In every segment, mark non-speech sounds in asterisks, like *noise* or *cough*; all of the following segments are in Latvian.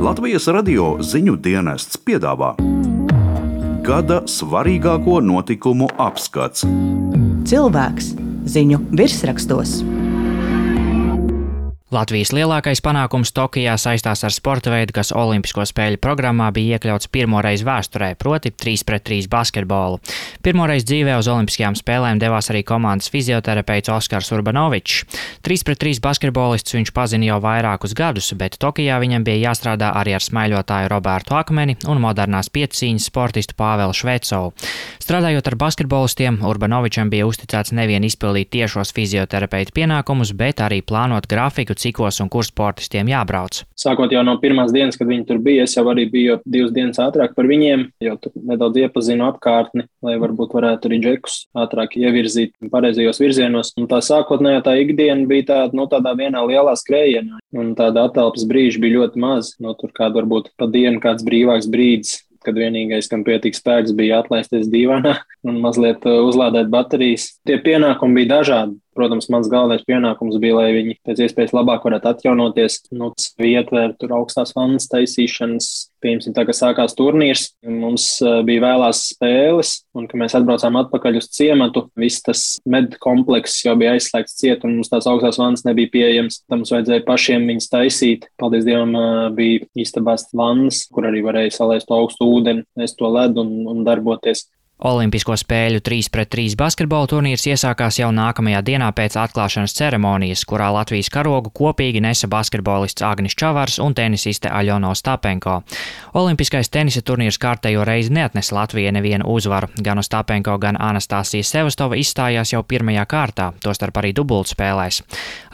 Latvijas radio ziņu dienests piedāvā gada svarīgāko notikumu apskats. Cilvēks ziņu virsrakstos. Latvijas lielākais panākums Tokijā saistās ar sporta veidu, kas Olimpisko spēļu programmā bija iekļauts pirmoreiz vēsturē, proti 3 pret 3 basketbolu. Pirmoreiz dzīvē uz Olimpiskajām spēlēm devās arī komandas fizioterapeits Oskars Urbanovičs. 3 pret 3 basketbolists viņš pazina jau vairākus gadus, bet Tokijā viņam bija jāstrādā arī ar smaiļotāju Robertu Akmeni un modernās pieciņas sportistu Pāvelu Švecovu. Strādājot ar basketbolistiem, Urbanovičam bija uzticēts nevien izpildīt tiešos fizioterapeitu pienākumus, bet arī plānot grafiku cikos un kur sportistiem jābrauc. Sākot jau no pirmās dienas, kad viņi tur bija, es jau arī biju divas dienas ātrāk par viņiem, jau nedaudz iepazinu apkārtni, lai varbūt varētu arī džekus ātrāk ievirzīt pareizajos virzienos. Un tā sākotnējā tā ikdiena bija tāda, nu, tādā vienā lielā skrējienā, un tāda atelpas brīža bija ļoti maz. No tur kāda varbūt pa dienu kāds brīvāks brīdis, kad vienīgais, kam pietika spēks, bija atlaisties dīvainā *laughs* un mazliet uh, uzlādēt baterijas. Tie pienākumi bija dažādi. Protams, mans galvenais pienākums bija, lai viņi pēc iespējas labāk varētu atjaunoties. Nu, ietver tur augstās vannas taisīšanas, pieņemsim, tā kā sākās turnīrs. Mums uh, bija vēlās spēles, un kad mēs atbraucām atpakaļ uz ciematu, viss tas med komplekss jau bija aizslēgts ciet, un mums tās augstās vannas nebija pieejamas. Tam mums vajadzēja pašiem viņus taisīt. Paldies Dievam, uh, bija istabās vannas, kur arī varēja salaist augstu ūdeni, nest to ledu un, un darboties. Olimpisko spēļu 3 pret 3 basketbola turnīrs iesākās jau nākamajā dienā pēc atklāšanas ceremonijas, kurā Latvijas karogu kopīgi nesa basketbolists Agnis Čavars un tenisiste Aļona Ostapenko. Olimpiskais tenisa turnīrs kārtējo reizi neatnesa Latvijai nevienu uzvaru. Gan Ostapenko, gan Anastasija Sevastova izstājās jau pirmajā kārtā, tostarp arī dubultu spēlēs.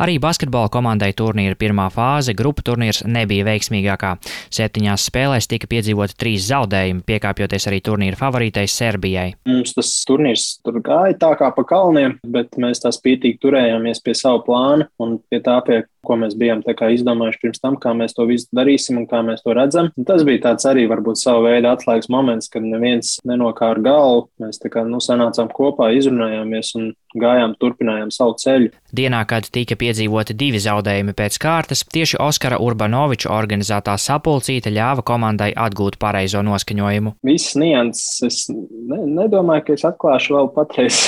Arī basketbola komandai turnīra pirmā fāze, grupu turnīrs, nebija veiksmīgākā. Septiņās spēlēs tika piedzīvoti trīs zaudējumi, piekāpjoties arī turnīra favorītei Serbijai. Latvijai. Mums tas turnīrs tur gāja tā kā pa kalniem, bet mēs tā spītīgi turējāmies pie savu plānu un pie tā, pie ko mēs bijām izdomājuši pirms tam, kā mēs to visu darīsim un kā mēs to redzam. Un tas bija tāds arī varbūt sava veida atslēgas moments, kad neviens nenokāra galvu. Mēs tā kā nu, sanācām kopā, izrunājāmies un gājām, turpinājām savu ceļu. Dienā, kad tika piedzīvoti divi zaudējumi pēc kārtas, tieši Oskara Urbanoviča organizētā sapulcīte ļāva komandai atgūt pareizo noskaņojumu. Visas nianses es ne, nedomāju, ka es atklāšu vēl patreiz.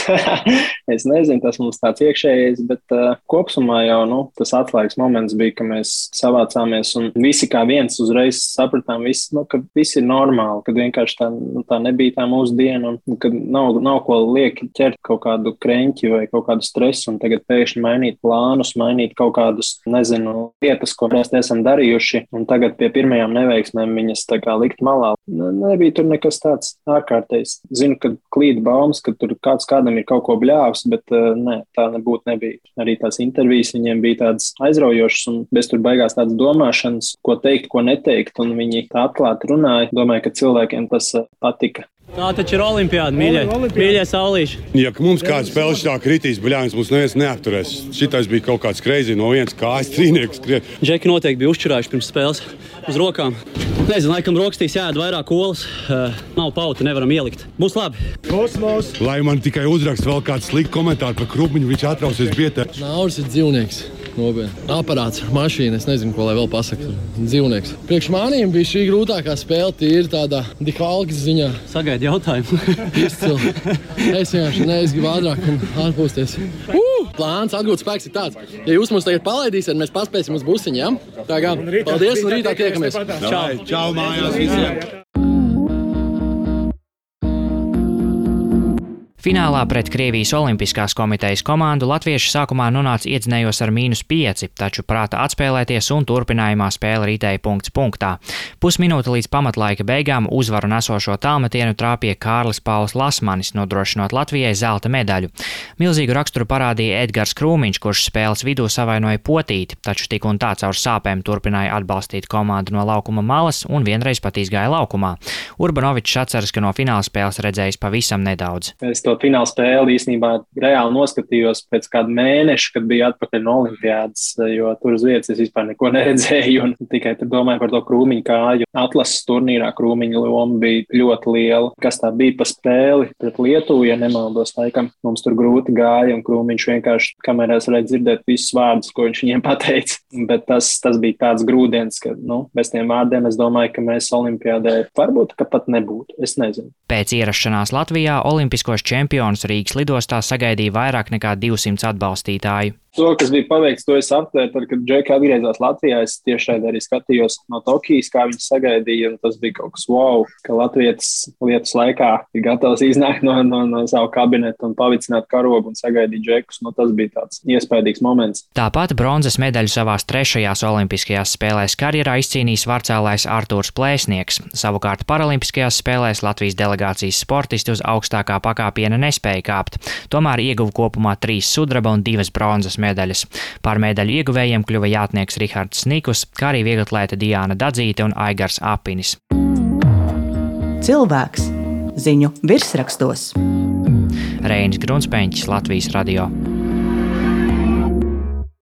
*laughs* es nezinu, tas mums tāds iekšējais, bet uh, kopumā jau nu, tas atslēgas moments bija, ka mēs savācāmies un visi kā viens uzreiz sapratām, visu, nu, ka viss ir normāli, ka vienkārši tā, nu, tā nebija tā mūsu diena un ka nav, nav ko lieki ķert kaut kādu kreņķi vai kaut kādu stresu un tagad pēkšņi mainīt plānus, mainīt kaut kādus, nezinu, lietas, ko mēs esam darījuši un tagad pie pirmajām neveiksmēm viņas tā kā likt malā. Nebija tur nekas tāds ārkārtējs. Zinu, ka klīd baumas, ka tur kāds kādam ir kaut ko bļāvis, bet uh, nē, tā nebūtu nebija. Arī tās intervijas viņiem bija tādas aiz aizraujošs un bez tur beigās tādas domāšanas, ko teikt, ko neteikt. Un viņi tā atklāti runāja. Domāju, ka cilvēkiem tas eh, patika. Tā taču ir olimpiāda, mīļie, mīļie saulīši. Ja mums kāds spēles tā kritīs, bļāvis, mums neviens neapturēs. Šitais bija kaut kāds greizi no vienas kājas trīnieks. Džeki noteikti bija uzčurājuši pirms spēles uz rokām. Nezinu, laikam rokstīs jāēd vairāk olas. Uh, nav pauta, nevaram ielikt. Būs labi. Kosmos! Lai man tikai uzrakst vēl kāds slikts komentārs par krūmiņu, viņš atrausies bietē. Nauris ir dzīvnieks. Nopietni. Aparāts, mašīna, es nezinu, ko lai vēl pasaktu. Dzīvnieks. Priekš maniem bija šī grūtākā spēle, tīri tādā dihālgas ziņā. Sagaidu jautājumu. *laughs* Izcili. Es vienkārši neizgribu ātrāk un atpūsties. Uh! Plāns atgūt spēks ir tāds, ja jūs mums tagad palaidīsiet, mēs paspēsim uz busiņu. Ja? Tā kā paldies un rītā tiekamies. Čau! Čau mājās visiem! Finālā pret Krievijas Olimpiskās komitejas komandu latvieši sākumā nonāca iedzinējos ar mīnus 5, taču prāta atspēlēties un turpinājumā spēle ritēja punkts punktā. Pusminūte līdz pamatlaika beigām uzvaru nesošo tālmetienu trāpīja Kārlis Pauls Lasmanis, nodrošinot Latvijai zelta medaļu. Milzīgu raksturu parādīja Edgars Krūmiņš, kurš spēles vidū savainoja potīti, taču tik un tā caur sāpēm turpināja atbalstīt komandu no laukuma malas un vienreiz pat izgāja laukumā. Urbanovičs atceras, ka no fināla spēles redzējis pavisam nedaudz. Es to fināla spēli īstenībā reāli noskatījos pēc kāda mēneša, kad biju atpakaļ no Olimpijas, jo tur uz vietas es vispār neko *laughs* neredzēju tikai domāju par to krūmiņu kāju. Atlases turnīrā krūmiņa loma bija ļoti liela. Kas tā bija pa spēli pret Lietuvu, ja nemaldos, laikam mums tur grūti gāja un krūmiņš vienkārši kamerās varēja dzirdēt visus vārdus, ko viņš viņiem *laughs* pateica. Bet tas, tas bija tāds grūdienis, ka nu, bez tiem vārdiem es domāju, ka mēs Olimpijādē varbūt pat nebūtu. Es nezinu. Pēc ierašanās Latvijā Olimpiskos čempionus Rīgas lidostā sagaidīja vairāk nekā 200 atbalstītāju. To, kas bija paveikts, to es aptvēru, tad, kad Džeka atgriezās Latvijā. Es tieši arī skatījos no Tokijas, kā viņi sagaidīja. Tas bija kaut kas wow, ka Latvijas lietas laikā ir gatavs iznākt no, no, no savu kabinetu un pavicināt karogu un sagaidīt Džekus. Nu, tas bija tāds iespaidīgs moments. Tāpat bronzas medaļu savās trešajās Olimpiskajās spēlēs karjerā izcīnījis varcēlājs Artūrs Plēsnieks. Savukārt Paralimpiskajās spēlēs Latvijas delegācijas sportisti uz augstākā pakāpiena nespēja kāpt. Tomēr ieguva kopumā trīs sudraba un divas bronzas medaļas medaļas. Par medaļu ieguvējiem kļuva jātnieks Rihards Snikus, kā arī vieglatlēta Diāna Dadzīte un Aigars Apinis. Cilvēks ziņu virsrakstos. Reinis Grunspeņķis, Latvijas radio.